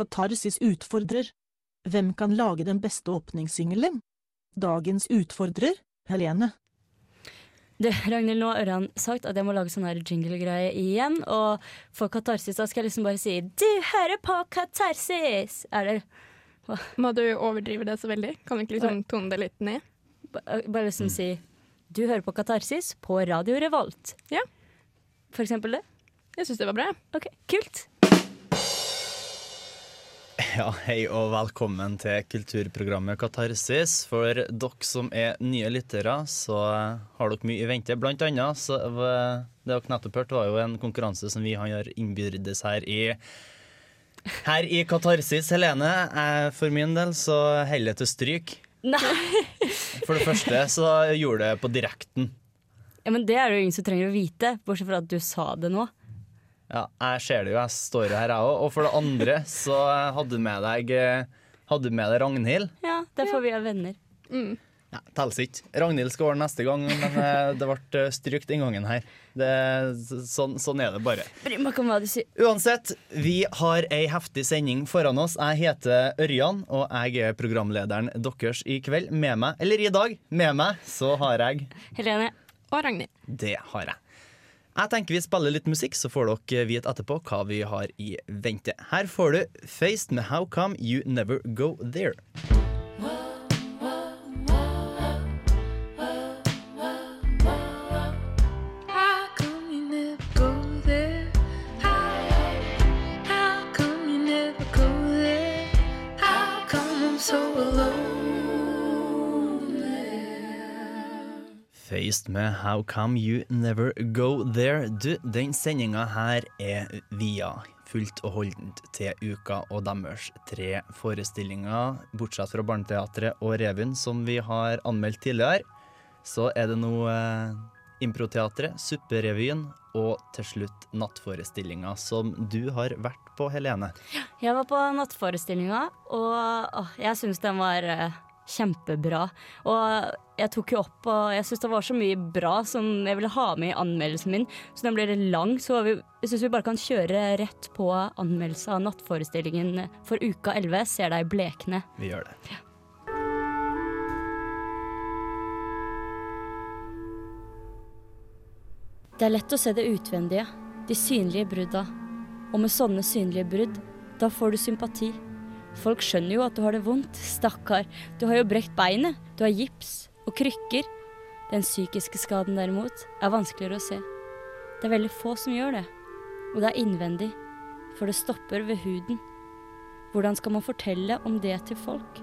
Katarsis utfordrer. Hvem kan lage den beste åpningssingelen? Dagens utfordrer, Helene. Du, Ragnhild, nå har Ørjan sagt at jeg må lage sånn her jingle-greie igjen. Og for katarsis da skal jeg liksom bare si 'du hører på katarsis'. Er det hva? Må du overdrive det så veldig? Kan du ikke liksom tone det litt ned? Ba- Bare liksom si 'du hører på katarsis' på Radio Revolt. Ja. For eksempel det. Jeg syns det var bra. Ok, kult. Ja, hei og velkommen til kulturprogrammet Katarsis. For dere som er nye lyttere, så har dere mye i vente. Blant annet, så det dere nettopp hørte, var jo en konkurranse som vi har innbyrdes her i her i Katarsis. Helene, for min del så heller det til stryk. Nei. For det første så gjorde det på direkten. Ja, men det er det jo ingen som trenger å vite, bortsett fra at du sa det nå. Ja, jeg ser det jo, jeg står jo her jeg òg. Og for det andre så hadde du med deg, eh, hadde du med deg Ragnhild. Ja, derfor vi er venner. Mm. Ja, Telles ikke. Ragnhild skal ordne neste gang, men eh, det ble eh, strykt den gangen her. Det, sånn, sånn er det bare. Bry meg ikke om hva du sier. Uansett, vi har ei heftig sending foran oss. Jeg heter Ørjan, og jeg er programlederen deres i kveld. Med meg, eller i dag, med meg, så har jeg Helene. Og Ragnhild. Det har jeg. Jeg tenker vi spiller litt musikk, så får dere vite etterpå hva vi har i vente. Her får du Faced med How Come You Never Go There. Faced med How Come You Never Go There. Du, den sendinga her er via fullt og holdent til uka og deres tre forestillinger, bortsett fra Barneteatret og Revyen, som vi har anmeldt tidligere. Så er det nå eh, Improteatret, Supperevyen og til slutt Nattforestillinga, som du har vært på, Helene. Jeg var på nattforestillinga, og å, jeg syns den var eh, kjempebra. Og jeg tok jo opp, og jeg syns det var så mye bra som jeg ville ha med i anmeldelsen min. Så den ble litt lang, så vi, jeg syns vi bare kan kjøre rett på anmeldelse av nattforestillingen for uka 11, Ser deg blekne. Vi gjør det. Det er lett å se det utvendige, de synlige brudda. Og med sånne synlige brudd, da får du sympati. Folk skjønner jo at du har det vondt. Stakkar, du har jo brekt beinet, du har gips og krykker. Den psykiske skaden derimot er vanskeligere å se. Det er veldig få som gjør det. Og det er innvendig, for det stopper ved huden. Hvordan skal man fortelle om det til folk?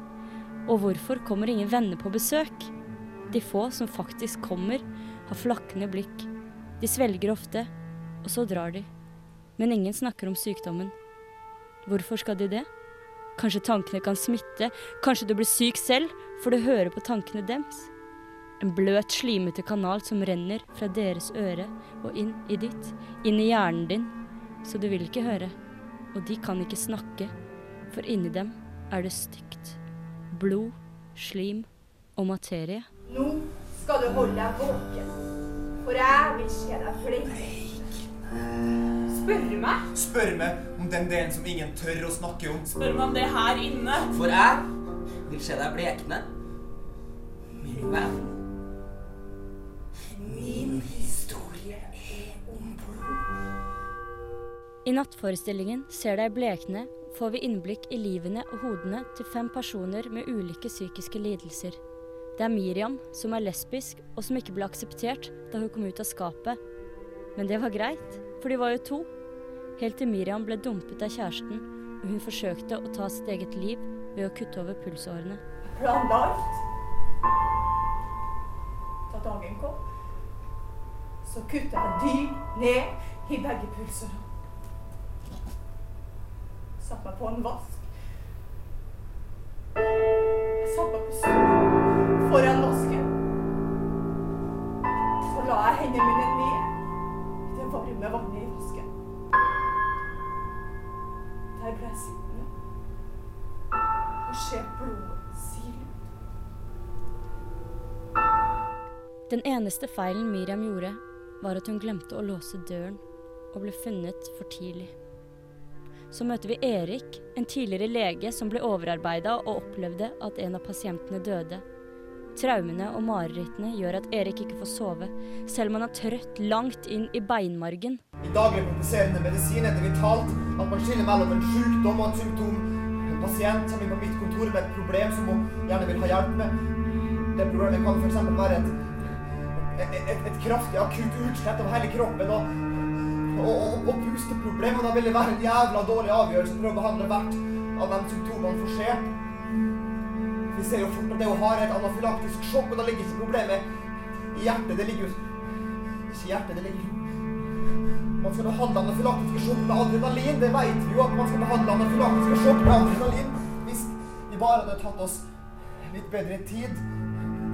Og hvorfor kommer ingen venner på besøk? De få som faktisk kommer, har flakkende blikk. De svelger ofte, og så drar de. Men ingen snakker om sykdommen. Hvorfor skal de det? Kanskje tankene kan smitte, kanskje du blir syk selv, for du hører på tankene dems. En bløt, slimete kanal som renner fra deres øre og inn i ditt, inn i hjernen din, så du vil ikke høre. Og de kan ikke snakke, for inni dem er det stygt. Blod, slim og materie. Nå skal du holde deg våken, for jeg vil se deg flink. Spør meg? Spør meg om den delen som ingen tør å snakke om. Spør meg om det her inne. For jeg vil se deg blekne. Min venn. Min historie er om blod. I nattforestillingen Ser deg blekne får vi innblikk i livene og hodene til fem personer med ulike psykiske lidelser. Det er Miriam, som er lesbisk og som ikke ble akseptert da hun kom ut av skapet. Men det var greit, for de var jo to. Helt til Miriam ble dumpet av kjæresten, og hun forsøkte å ta sitt eget liv ved å kutte over pulsårene. Planlagt. Da dagen kom, så kutta jeg dypt ned i begge pulsårene. Satt meg på en vask. Jeg satt meg på stolen foran vasken. Så la jeg hendene mine ned i det varme vannet i vasken. Der ble jeg sittende og se blodet sile ut. Den eneste feilen Miriam gjorde, var at hun glemte å låse døren og ble funnet for tidlig. så møter vi Erik, en tidligere lege som ble overarbeida og opplevde at en av pasientene døde. Traumene og marerittene gjør at Erik ikke får sove, selv om han er trøtt langt inn i beinmargen. I daglig praktiserende medisin etter vitalt at man skiller mellom en sykdom og et symptom. En pasient kommer inn på mitt kontor med et problem som hun gjerne vil ha hjelp med. Det problemet kan f.eks. være et, et, et, kraftig akutt utslett av hele kroppen og, og, og, og pusteproblemer. Da vil det være en jævla dårlig avgjørelse prøve å behandle hvert av de symptomene for skje. Vi ser jo fort at det hun har er et anafylaktisk sjokk, og da ligger ikke problemet i hjertet. Det ligger jo ikke i hjertet, det ligger man skal behandle anafylaktiske sjokk med adrenalin. Det vet vi jo at man skal behandle anafylaktiske sjokk med adrenalin. Hvis vi bare hadde tatt oss litt bedre tid,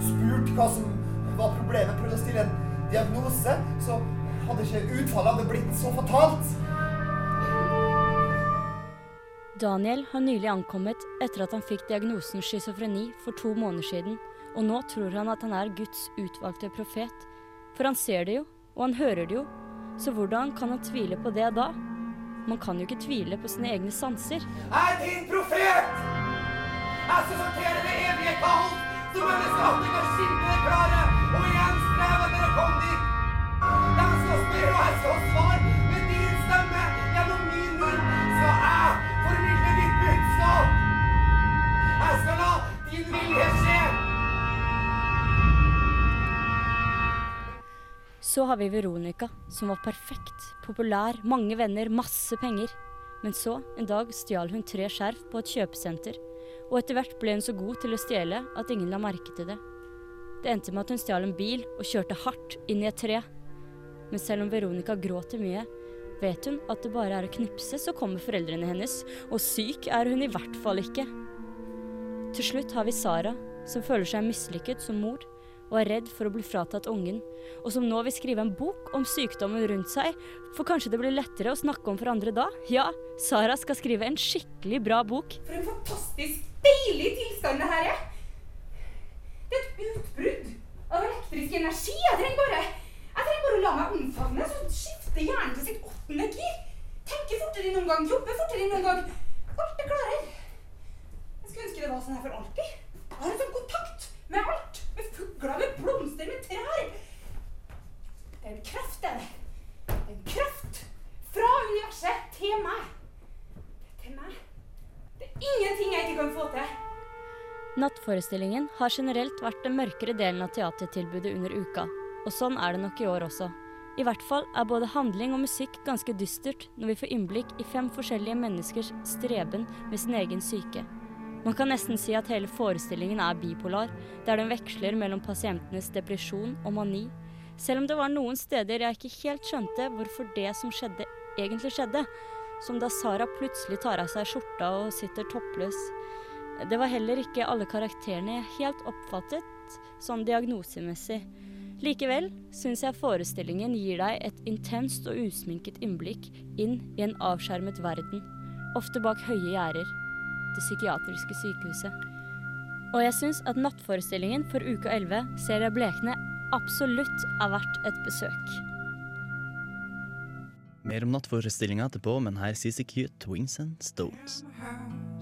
spurt hva som var problemet, prøvd å stille en diagnose, så hadde ikke utfallet hadde blitt så fatalt. Daniel har nylig ankommet etter at han fikk diagnosen schizofreni for to måneder siden, og nå tror han at han er Guds utvalgte profet. For han ser det jo, og han hører det jo, så hvordan kan han tvile på det da? Man kan jo ikke tvile på sine egne sanser. Er din profet! Jeg skal sortere det evige kaldt, som menneskehandling skimte det klare, og igjen streve etter å komme dit. De skal spørre, og jeg skal svare. Med din stemme, gjennom min munn, skal jeg formidle ditt budskap. Jeg skal la din vilje skje. Så har vi Veronica, som var perfekt, populær, mange venner, masse penger. Men så, en dag, stjal hun tre skjerf på et kjøpesenter. Og etter hvert ble hun så god til å stjele at ingen la merke til det. Det endte med at hun stjal en bil og kjørte hardt inn i et tre. Men selv om Veronica gråter mye, vet hun at det bare er å knipse, så kommer foreldrene hennes. Og syk er hun i hvert fall ikke. Til slutt har vi Sara, som føler seg mislykket som mor og er redd for å bli fratatt ungen, og som nå vil skrive en bok om sykdommen rundt seg, for kanskje det blir lettere å snakke om for andre da? Ja, Sara skal skrive en skikkelig bra bok. For en fantastisk deilig tilstand det her er. Det er et utbrudd av elektrisk energi. Jeg trenger bare, jeg trenger bare å la meg omfavne, så skifter hjernen til sitt åttende gir. Tenker fortere enn noen gang, jobber fortere enn noen gang. Alt er klarere. Jeg skulle ønske det var sånn her for alltid. Jeg har en sånn kontakt med alt. Med fugler, med blomster, med trær. Det er en kraft, det. Det er en kraft fra universet til meg. Til meg. Det er ingenting jeg ikke kan få til. Nattforestillingen har generelt vært den mørkere delen av teatertilbudet under uka, og sånn er det nok i år også. I hvert fall er både handling og musikk ganske dystert når vi får innblikk i fem forskjellige menneskers streben med sin egen syke. Man kan nesten si at hele forestillingen er bipolar, der den veksler mellom pasientenes depresjon og mani, selv om det var noen steder jeg ikke helt skjønte hvorfor det som skjedde, egentlig skjedde, som da Sara plutselig tar av seg skjorta og sitter toppløs. Det var heller ikke alle karakterene jeg helt oppfattet sånn diagnosemessig. Likevel syns jeg forestillingen gir deg et intenst og usminket innblikk inn i en avskjermet verden, ofte bak høye gjerder, det psykiatriske sykehuset. Og jeg syns at nattforestillingen for uke 11, Serie Blekne, absolutt er verdt et besøk. Mer om nattforestillinga etterpå, men her CCQ Twings and Stones.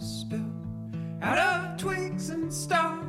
house out of twigs and stars.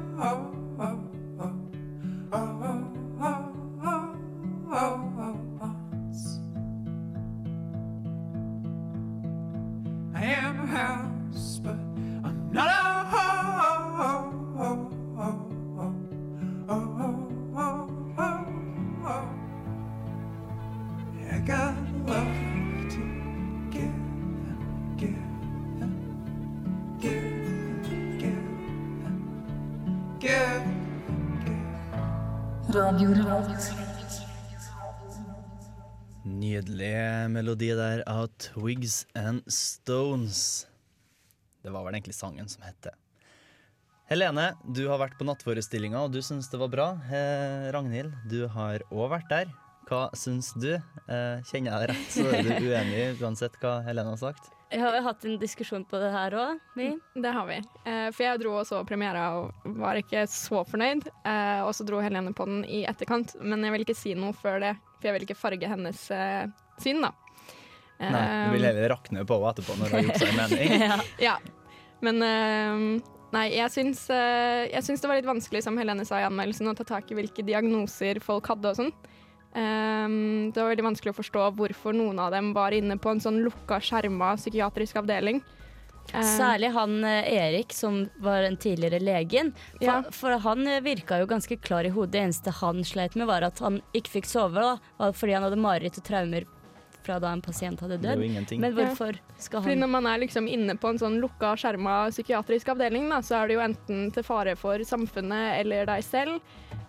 And melodi der av Twigs and Stones. Det var vel egentlig sangen som het det. Helene, du har vært på nattforestillinga, og du syns det var bra. Eh, Ragnhild, du har òg vært der. Hva syns du? Eh, kjenner jeg deg rett, så er du uenig uansett hva Helene har sagt? Jeg har jo hatt en diskusjon på det her òg, vi. Det har vi. Eh, for jeg dro og så premiera og var ikke så fornøyd. Eh, og så dro Helene på den i etterkant, men jeg vil ikke si noe før det. For jeg vil ikke farge hennes eh, syn, da. Nei, du vil heller rakne på henne etterpå når du har gjort seg en mening. ja. Ja. Men eh, nei, jeg syns, eh, jeg syns det var litt vanskelig, som Helene sa i anmeldelsen, å ta tak i hvilke diagnoser folk hadde og sånn. Eh, det var veldig vanskelig å forstå hvorfor noen av dem var inne på en sånn lukka, skjerma psykiatrisk avdeling. Eh, Særlig han eh, Erik, som var den tidligere legen. For, Ja. for han eh, virka jo ganske klar i hodet. Det eneste han sleit med, var at han ikke fikk sove da, fordi han hadde mareritt og traumer fra da en pasient hadde dødd. Men hvorfor skal Fordi han når man er liksom inne på en sånn lukka, skjerma psykiatrisk avdeling, da, så er det jo enten til fare for samfunnet eller deg selv,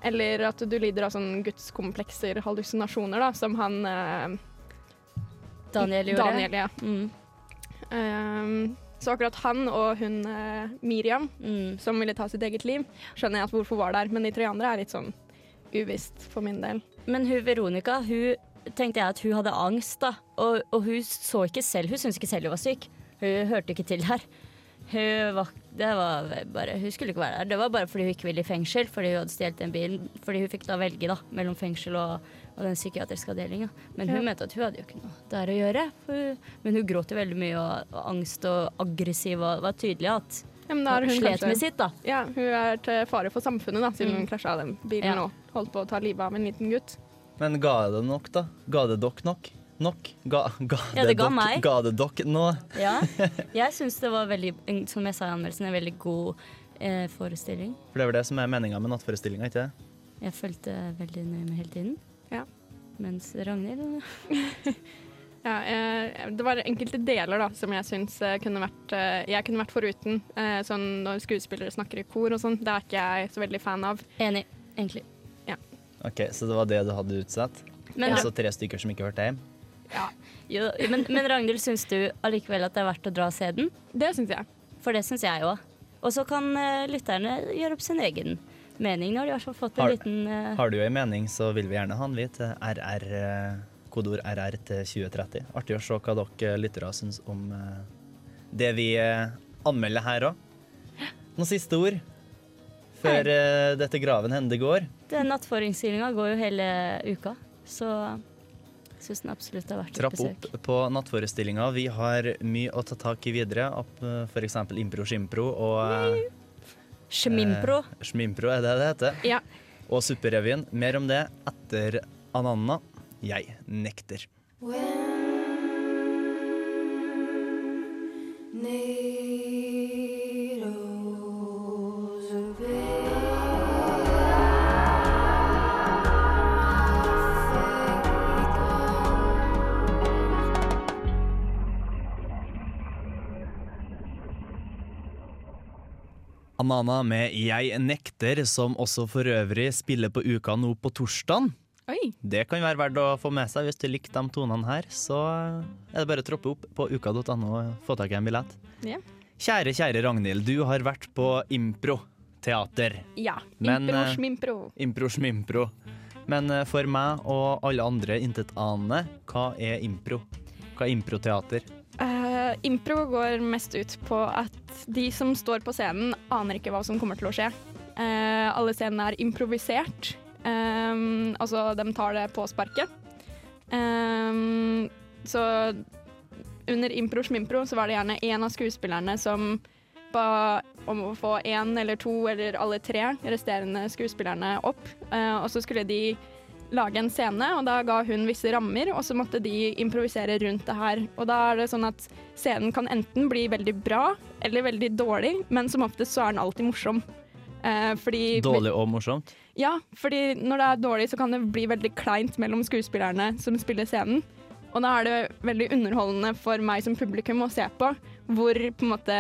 eller at du lider av sånn gudskomplekser, hallusinasjoner, da, som han eh, Daniel gjorde? Daniel, ja. Mm. Um, så akkurat han og hun eh, Miriam, Mm. som ville ta sitt eget liv, skjønner jeg at hvorfor var der, men de tre andre er litt sånn uvisst for min del. Men hun Veronica, hun tenkte jeg at hun hadde angst, da. Og, og hun så ikke selv, hun syntes ikke selv hun var syk. Hun hørte ikke til her. Hun, var, det var bare, hun skulle ikke være der. Det var bare fordi hun ikke ville i fengsel, fordi hun hadde stjålet den bilen. Fordi hun fikk da velge da, mellom fengsel og, og den psykiatriske avdelinga. Men hun Ja. mente at hun hadde jo ikke noe der å gjøre. Hun- men hun gråt jo veldig mye og, og angst og aggressiv, og var tydelig at Ja, hun hun slet kanskje- med sitt, da. Ja, hun er til fare for samfunnet, da, siden Mm. hun krasja den bilen Ja. og holdt på å ta livet av en liten gutt. Men ga det nok, da? Ga det dere nok? Nok? Ga, ga Ja, det ga dok, meg. Ga det dere nå? Ja. Jeg syns det var veldig, som jeg sa i anmeldelsen, en veldig god eh, forestilling. For det er vel det som er meninga med nattforestillinga, ikke det? Jeg fulgte veldig nøye med hele tiden. Ja. Mens Ragnhild Ja, eh, det var enkelte deler da, som jeg syns eh, kunne vært eh, Jeg kunne vært foruten. Eh, sånn når skuespillere snakker i kor og sånn. Det er ikke jeg så veldig fan av. Enig, egentlig. Ok, Så det var det du hadde utsatt? Men, Og så tre stykker som ikke hørte hjem? jo, men, men Ragnhild, syns du allikevel at det er verdt å dra og se den? Det syns jeg. For det syns jeg òg. Og så kan uh, lytterne gjøre opp sin egen mening. Når de har fått en Har- liten uh... Har du en mening, så vil vi gjerne ha den, vi, til RR, uh, kodeord RR til 2030. Artig å se hva dere lyttere syns om eh, det vi eh, anmelder her òg. Noen siste ord før uh, dette graven hende går? Den nattforestillinga går jo hele uka, så syns den absolutt har vært et besøk. Trapp opp på nattforestillinga. Vi har mye å ta tak i videre. F.eks. impro, skimpro og eh, Schmimpro. eh, Schmimpro, er det det heter? Ja. Og Supperevyen. Mer om det etter Ananna. Jeg nekter. Needles Anana med Jeg nekter, som også for øvrig spiller på uka nå på torsdag. Det kan være verdt å få med seg hvis du likte de tonene her. Så er det bare å troppe opp på uka.no og få tak i en billett. Ja. Kjære, kjære Ragnhild, du har vært på impro-teater. Ja. Men, Impro, eh, schmimpro. Impro, smimpro. Men eh, for meg og alle andre intetanende, hva er impro? Hva er improteater? Eh, impro går mest ut på at de som står på scenen, aner ikke hva som kommer til å skje. Uh, alle scenene er improvisert. Um, altså, de tar det på sparket. Um, så under impro smimpro så var det gjerne en av skuespillerne som ba om å få én eller to eller alle tre resterende skuespillerne opp. Uh, og så skulle de lage en scene, og da ga hun visse rammer, og så måtte de improvisere rundt det her. Og da er det sånn at scenen kan enten bli veldig bra eller veldig dårlig, men som oftest så er den alltid morsom. Eh, fordi Dårlig og morsomt? Ja, fordi når det er dårlig så kan det bli veldig kleint mellom skuespillerne som spiller scenen. Og da er det veldig underholdende for meg som publikum å se på hvor på en måte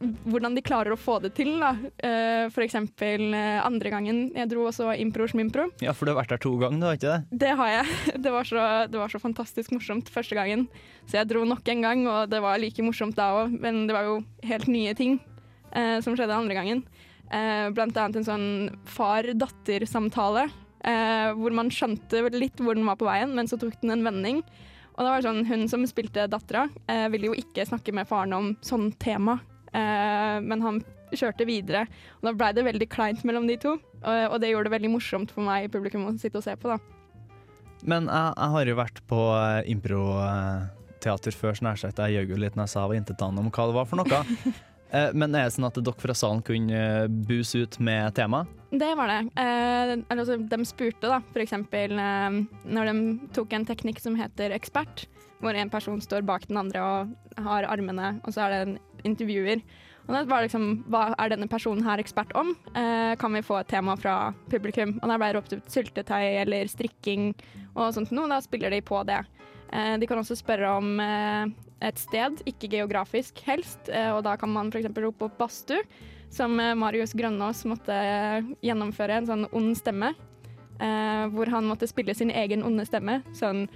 hvordan de klarer å få det til. Da. Uh, For eksempel eh, andre gangen jeg dro også impro schmimpro. Ja, for du har vært der to ganger, du har ikke det? Det har jeg. Det var, så, det var så fantastisk morsomt første gangen. Så jeg dro nok en gang, og det var like morsomt da òg. Men det var jo helt nye ting uh, som skjedde andre gangen. Uh, blant annet en sånn far-datter-samtale. Hvor man skjønte litt hvor den var på veien, men så tok den en vending. Og det var sånn, Hun som spilte dattera, eh, ville jo ikke snakke med faren om sånn tema. Eh, men han kjørte videre. Og da blei det veldig kleint mellom de to. Og, og det gjorde det veldig morsomt for meg i publikum å sitte og se på. da. Men jeg, jeg har jo vært på eh, improteater før, så nær sagt jeg gjøg jo litt når jeg sa jeg var intetanende om hva det var for noe. Eh, Men er det sånn at dere fra salen kunne eh, buse ut med tema? Det var det. Eh, eller altså, de spurte, da, for eksempel eh, når de tok en teknikk som heter ekspert, hvor en person står bak den andre og har armene, og så er det en intervjuer. Og det var liksom, Hva er denne personen her ekspert om? Eh, kan vi få et tema fra publikum? Og der ble det ropt ut syltetøy eller strikking og sånt noe. Da spiller de på det. Eh, de kan også spørre om eh, et sted, ikke geografisk helst, eh, og da kan man f.eks. rope opp badstue som eh, Marius Grønås måtte eh, gjennomføre en sånn ond stemme. hvor han måtte spille sin egen onde stemme. Sånn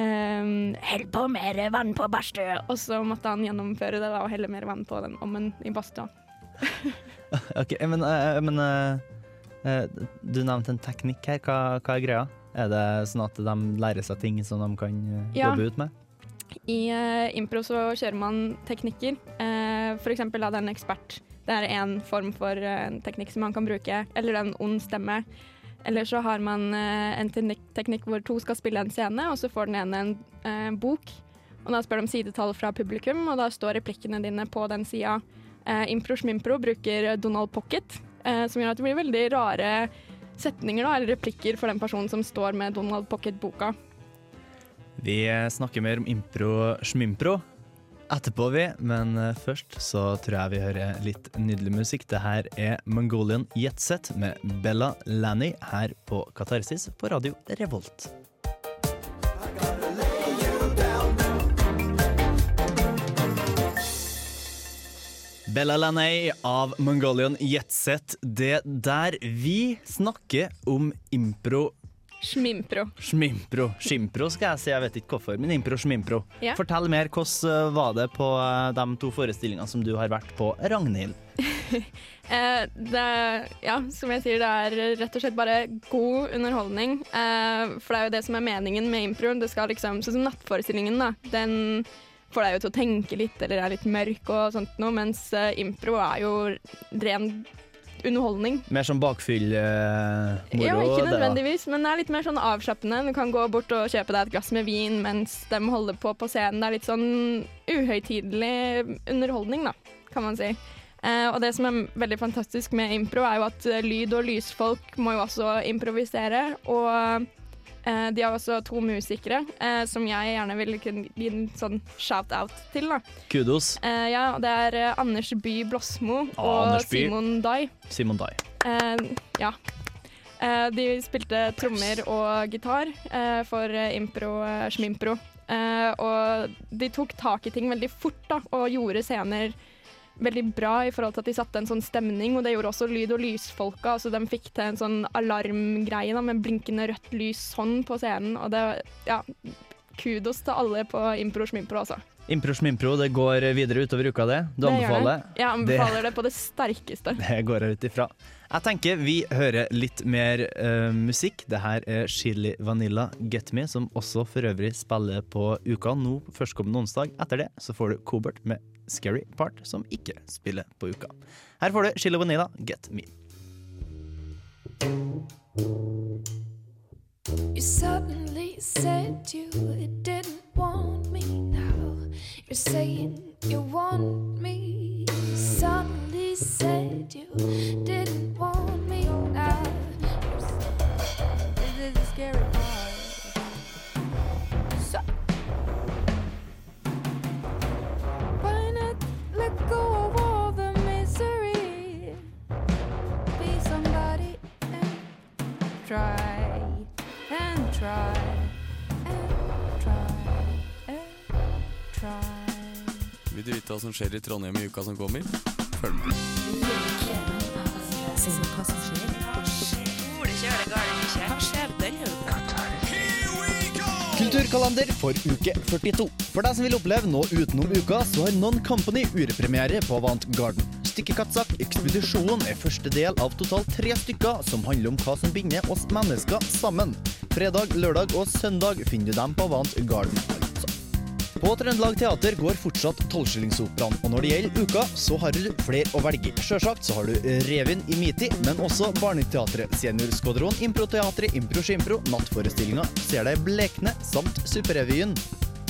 ehm, Hell på mer vann på badstua! Og så måtte han gjennomføre det da, og helle mer vann på den ommen i badstua. Ok, men, uh, men uh, du nevnte en teknikk her. Hva, hva er greia? Er det sånn at de lærer seg ting som de kan Ja. jobbe ut med? I uh, impro så kjører man teknikker. Uh, for eksempel da det er en ekspert. Det er en form for teknikk som man kan bruke. Eller er en ond stemme. Eller så har man eh, en teknikk, hvor to skal spille en scene, og så får den ene en eh, bok. Og da spør de sidetall fra publikum, og da står replikkene dine på den sida. Uh, impro Schmimpro bruker Donald Pocket, eh, som gjør at det blir veldig rare setninger da, eller replikker for den personen som står med Donald Pocket-boka. Vi snakker mer om impro-schmimpro etterpå, vi. Men eh, først så tror jeg vi hører litt nydelig musikk. Det her er Mongolian Jetset med Bella Lanny her på Katarsis på radio Revolt. Bella Laney av Mongolian Jetset. Det der vi snakker om impro Schmimpro. Schmimpro. Skimpro skal jeg si, jeg vet ikke hvorfor, men impro schmimpro. Ja. Fortell mer, hvordan eh, var det på eh, de to forestillingene som du har vært på, Ragnhild? Eh, det, ja, som jeg sier, det er rett og slett bare god underholdning. Eh, for det er jo det som er meningen med impro. Det skal liksom, Sånn som Nattforestillingen, da. Den får deg jo til å tenke litt, eller er litt mørk og sånt noe. Mens impro er jo ren underholdning. Mer sånn bakfyll-moro? ja, ikke nødvendigvis, men det er litt mer sånn avslappende. Du kan gå bort og kjøpe deg et glass med vin mens de holder på på scenen. Det er litt sånn uhøytidelig underholdning, da, kan man si. Eh, og det som er veldig fantastisk med impro, er jo at eh, lyd- og lysfolk må jo også improvisere. Og eh, de har også to musikere eh, som jeg gjerne vil kunne gi en sånn shout-out til. da. Kudos. Eh, ja, det er eh, Anders By Blåsmo Ah, og By. Simon Dai. Simon Dai. Eh, ja. Eh, de spilte trommer og gitar eh, for impro, schmimpro. Eh, og de tok tak i ting veldig fort da, og gjorde scener veldig bra i forhold til at de satte en sånn stemning. Og det gjorde også lyd- og lysfolka. Altså, de fikk til en sånn alarmgreie med blinkende rødt lys sånn på scenen. Og det, ja, kudos til alle på impro schmimpro, altså. Impro schmimpro, det går videre utover uka, det? Du Det anbefaler? det. Jeg anbefaler det på det sterkeste. Det går jeg ut ifra. Jeg tenker vi hører litt mer uh, musikk. Det her er Chili Vanilla Get Me, som også for øvrig spiller på uka nå førstkommende onsdag. Etter det så får du Cobert med Scary Part, som ikke spiller på uka. Her får du Chili Vanilla Get Me. You suddenly said you didn't want me now. You're saying you want me. Suddenly said you didn't want me try and try and try and try. Vil du vite hva som skjer i Trondheim i uka som kommer? Følg med. Kulturkalender for uke 42. For deg som vil oppleve noe utenom uka, så har Non Company urepremiere på Avant Garden. Stykket Kattsak Ekspedisjonen er første del av totalt tre stykker som handler om hva som binder oss mennesker sammen. Fredag, lørdag og søndag finner du dem på Avant Garden. altså. På Trøndelag Teater går fortsatt tolvskillingsoperaen, og når det gjelder uka, så har du flere å velge i. Sjølsagt så har du Revyen i Miti, men også Barneteatret, Seniorskvadron, Improteatret, Impro Skimpro, Nattforestillinga, Ser deg blekne, samt Superrevyen.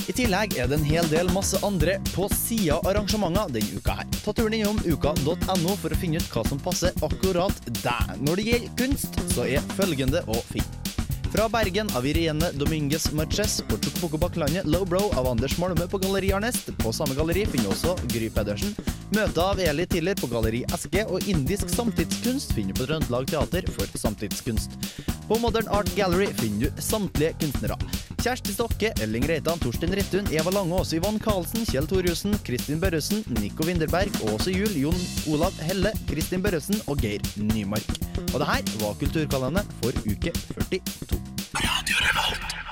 I tillegg er det en hel del masse andre på sida arrangementer denne uka her. Ta turen innom uka.no for å finne ut hva som passer akkurat deg. Når det gjelder kunst, så er følgende å finne. Fra Bergen av Irene Dominguez Marches på Chocopoko Bakklandet, Low Bro av Anders Malmø på Galleri Arnest. På samme galleri finner også Gry Pedersen. Møte av Eli Tiller på Galleri Eske, og indisk samtidskunst finner du på Trøndelag Teater for samtidskunst. På Modern Art Gallery finner du samtlige kunstnere. Kjersti Stokke, Elling Reitan, Torstein Rittun, Eva Langås, Yvonne Karlsen, Kjell Thorjussen, Kristin Børresen, Nico Winderberg, Åse Juel, Jon Olav Helle, Kristin Børresen og Geir Nymark. Og det her var Kulturkalenderen for uke 42.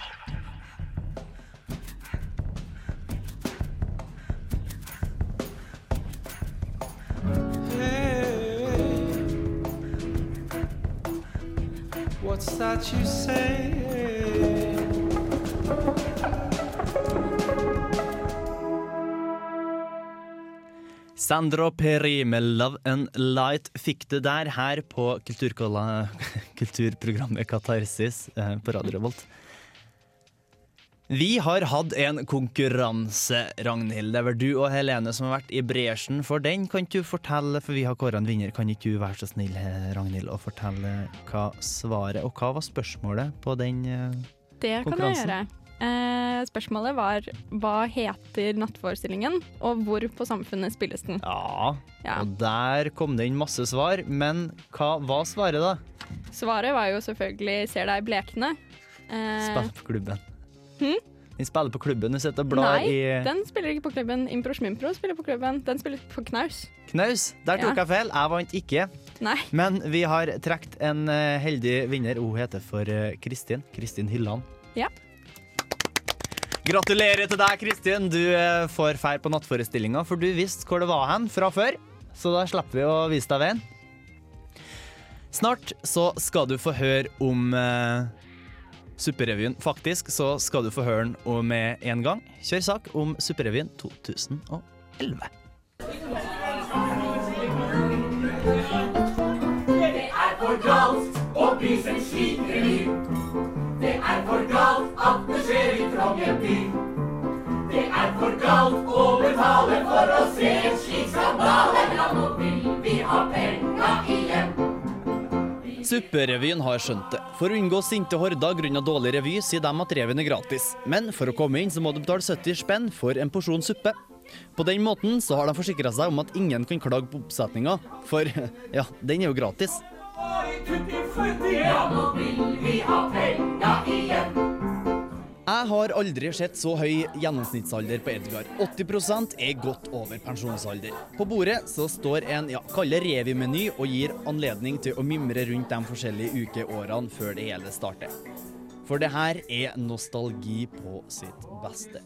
That you say? Sandro Peri med Love and Light fikk det der her på kulturprogrammet Katarsis eh, på Radio Revolt. Vi har hatt en konkurranse, Ragnhild. Det er vel du og Helene som har vært i bresjen for den. Kan ikke du fortelle, for vi har kåra en vinner, kan ikke du være så snill, eh, Ragnhild, og fortelle hva svaret Og hva var spørsmålet på den konkurransen? Det kan jeg gjøre. Eh, spørsmålet var hva heter nattforestillingen, og hvor på Samfunnet spilles den? Ja, Ja. og der kom det inn masse svar, men hva var svaret, da? Svaret var jo selvfølgelig 'Ser deg blekne'. Eh, Spiller på klubben. Hm? Den spiller på klubben, du sitter og blar Nei, i den spiller ikke på klubben. Impro Schmimpro spiller på klubben. Den spiller på knaus. Knaus. Der tok Ja. jeg feil. Jeg vant ikke. Nei. Men vi har trukket en eh, heldig vinner. Hun heter for eh, Kristin. Kristin Hylland. Ja. Gratulerer til deg, Kristin. Du eh, får feil på nattforestillinga, for du visste hvor det var hen fra før. Så da slipper vi å vise deg veien. Snart så skal du få høre om eh, Superrevyen. Faktisk så skal du få høre den med en gang. Kjør sak om Superrevyen 2011. Det er for galt å prise en slik. Det er for galt at det skjer i Trondheim by. Det er for galt å betale for å se en slik skandale. Ja, nå vil vi ha penga igjen. Superrevyen har skjønt det. For å unngå sinte horder grunnet dårlig revy, sier de at reven er gratis. Men for å komme inn så må du betale 70 spenn for en porsjon suppe. På den måten så har de forsikra seg om at ingen kan klage på oppsetninga, for ja, den er jo gratis. Ja, nå vil vi ha penga igjen. Jeg har aldri sett så høy gjennomsnittsalder på Edgar. 80% er godt over pensjonsalder. På bordet så står en ja, kall det revymeny og gir anledning til å mimre rundt de forskjellige ukeårene før det hele starter. For det her er nostalgi på sitt beste.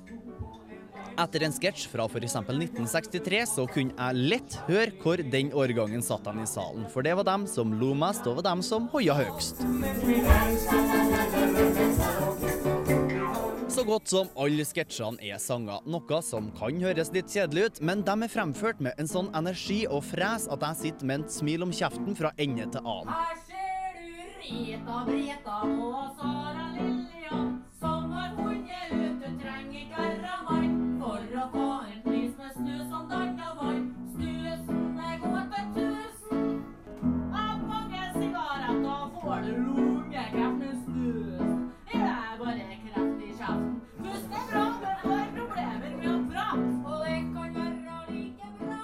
Etter en sketsj fra f.eks. 1963 så kunne jeg lett høre hvor den årgangen satt han i salen. For det var dem som lo mest, og var dem som hoia høgst. Så godt som alle sketsjene er sanger, noe som kan høres litt kjedelig ut, men de er fremført med en sånn energi og fres at jeg sitter med et smil om kjeften fra ende til annen. Her ser du Rita Breta og Sara Lillian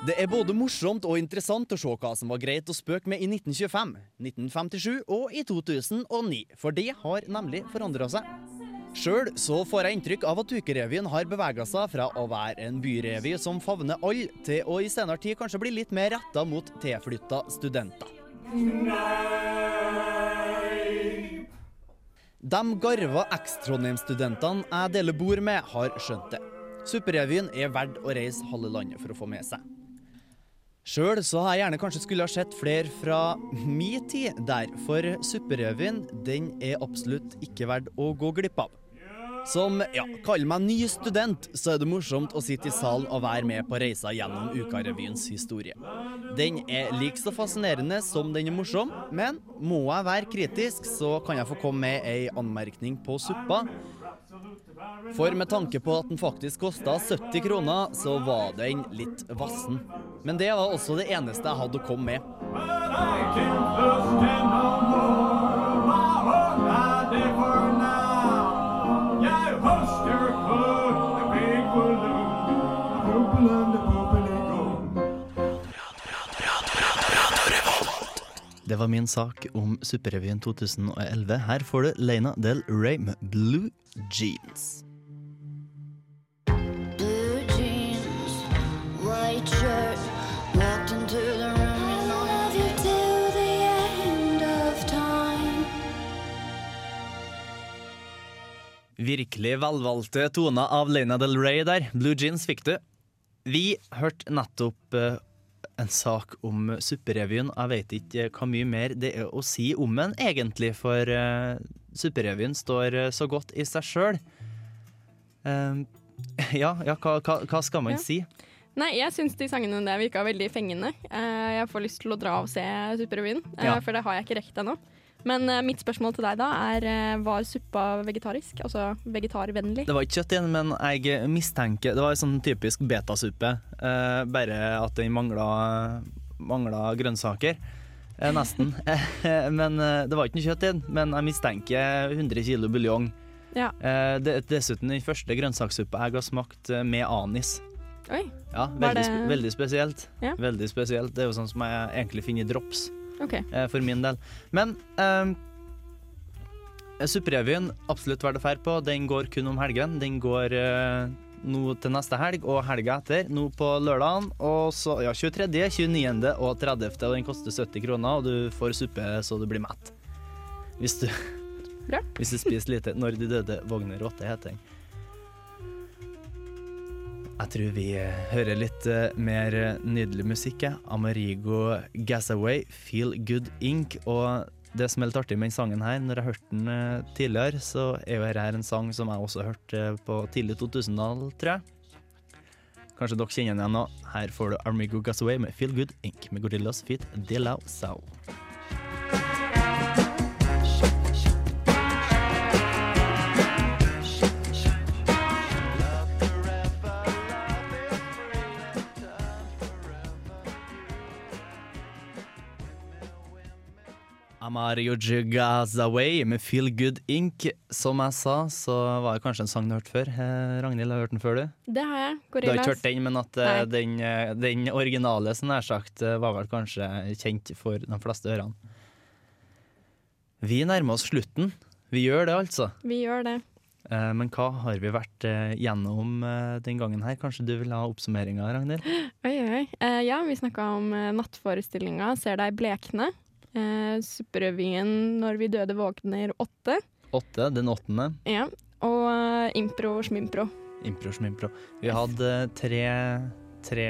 Det er både morsomt og interessant å se hva som var greit å spøke med i 1925, 1957 og i 2009, for det har nemlig forandra seg. Sjøl så får jeg inntrykk av at Ukerevyen har bevega seg fra å være en byrevy som favner alle, til å i senere tid kanskje bli litt mer retta mot tilflytta studenter. De garva eks-Trondheim-studentene jeg deler bord med, har skjønt det. Superrevyen er verdt å reise halve landet for å få med seg. Sjøl så har jeg gjerne kanskje skulle ha sett flere fra mi tid der, for Superrevyen den er absolutt ikke verdt å gå glipp av. Som, ja, kall meg ny student, så er det morsomt å sitte i salen og være med på reisa gjennom Ukarevyens historie. Den er like så fascinerende som den er morsom, men må jeg være kritisk, så kan jeg få komme med ei anmerkning på suppa. For med tanke på at den faktisk kosta 70 kroner, så var den litt vassen. Men det var også det eneste jeg hadde å komme med. Det var min sak om Supperevyen 2011. Her får du Lena Del Rey med Blue Jeans. Blue jeans, white shirt, walked into the room and I love you till the end of time. Virkelig velvalgte toner av Lena Del Rey der. Blue Jeans fikk du. Vi hørte nettopp eh, en sak om Supperevyen. Jeg vet ikke hva mye mer det er å si om den, egentlig, for uh, Supperevyen står eh, så godt i seg sjøl. ja, ja hva, hva, hva skal man Ja. si? Nei, jeg syns de sangene der virka veldig fengende. Uh, jeg får lyst til å dra og se Supperevyen, eh, Ja. for det har jeg ikke rekt ennå. Men uh, mitt spørsmål til deg da er uh, var suppa vegetarisk? Altså vegetarvennlig? Det var ikke kjøtt igjen, men jeg mistenker Det var en sånn typisk betasuppe. Uh, bare at den mangla, mangla grønnsaker. Nesten. Men Det var ikke noe kjøtt igjen, men jeg mistenker 100 kilo buljong. Ja. Det dessuten den første grønnsakssuppa jeg har smakt med anis. Oi. Ja, veldig, det- veldig spesielt. Ja. Veldig spesielt. Det er jo sånn som jeg egentlig finner i drops, OK. eh, for min del. Men eh, Supperevyen, absolutt verdt å fære på. Den går kun om helgen. Den går eh, nå til neste helg og helga etter, nå på lørdagen. Og så ja, 23., 29. og 30. Og den koster 70 kroner, og du får suppe så du blir mett. Hvis du, Bra. hvis du spiser lite. Når de døde vogner rotte, heter den. Jeg tror vi eh, hører litt eh, mer eh, nydelig musikk. Amerigo Gasaway, Feel Good Ink. Og det som er litt artig med den sangen her, når jeg hørte den tidligere, så er jo dette en sang som jeg også hørte på tidlig 2000-tall, tror jeg. Kanskje dere kjenner den igjen nå. Her får du Amerigo Gasaway med Feel Good Ink med Gorillas Feet De La Soul. Jugazaway Gazaway med Feel Good Ink. Som jeg sa, så var det kanskje en sang du har hørt før. Eh, Ragnhild, har du hørt den før, du? Det har jeg. Du har ikke hørt den, men at eh, den, eh, den originale, som nær sagt, var vel kanskje kjent for de fleste ørene. Vi nærmer oss slutten. Vi gjør det, altså. Vi gjør det. Men hva har vi vært gjennom den gangen her? Kanskje du vil ha oppsummeringa, Ragnhild? Oi, oi, ja, vi snakka om nattforestillinga Ser deg blekne. Uh, Supperevyen Når vi døde våkner åtte. Åtte, den åttende. Ja. Og eh, impro og smimpro. Impro smimpro. Vi hadde eh, tre, tre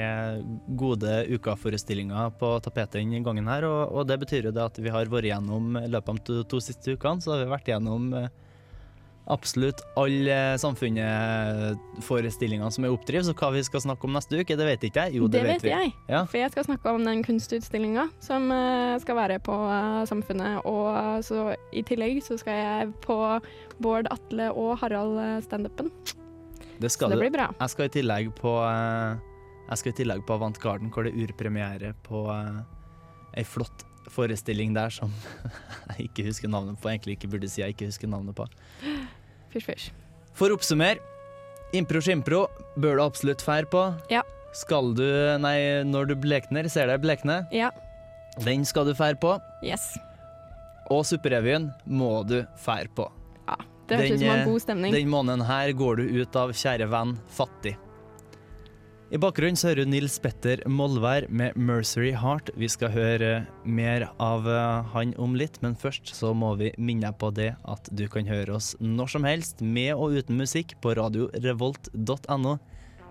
gode ukaforestillinger på tapetet denne gangen her, og, og det betyr jo det at vi har vært gjennom i løpet av de to, to siste ukene, så har vi vært gjennom eh, absolutt alle samfunnet-forestillingene som er oppdrevet, så hva vi skal snakke om neste uke, det vet ikke jeg. Jo, det, vet vi. jeg. Ja. For jeg skal snakke om den kunstutstillinga som eh, skal være på eh, Samfunnet. Og eh, så i tillegg så skal jeg på Bård, Atle og Harald eh, standupen. Det skal Så det blir bra. Jeg skal i tillegg på Jeg skal i tillegg på Avant Garden, hvor det er urpremiere på ei flott forestilling der som jeg ikke husker navnet på. Egentlig ikke burde si jeg ikke husker navnet på. Fysj, fysj. For å oppsummere. Impro skimpro bør du absolutt fære på. Ja. Skal du Nei, når du blekner, ser deg blekne. Ja. Den skal du fære på. Yes. Og Supperevyen må du fære på. Det høres ut som en eh, god stemning. Den måneden her går du ut av Kjære venn fattig. I bakgrunnen så hører du Nils Petter Molvær med 'Mercery Heart'. Vi skal høre mer av eh, han om litt, men først så må vi minne på det at du kan høre oss når som helst, med og uten musikk, på radiorevolt.no.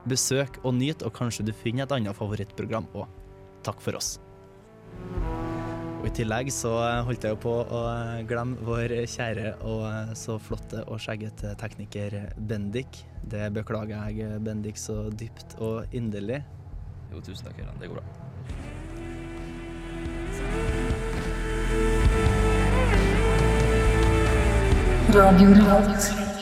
Besøk og nyt, og kanskje du finner et annet favorittprogram òg. Takk for oss. Og I tillegg så holdt jeg jo på å glemme vår kjære og så flotte og skjeggete tekniker Bendik. Det beklager jeg, Bendik, så dypt og inderlig. Jo, tusen takk, Gøran. Det går bra. Radio Revolt.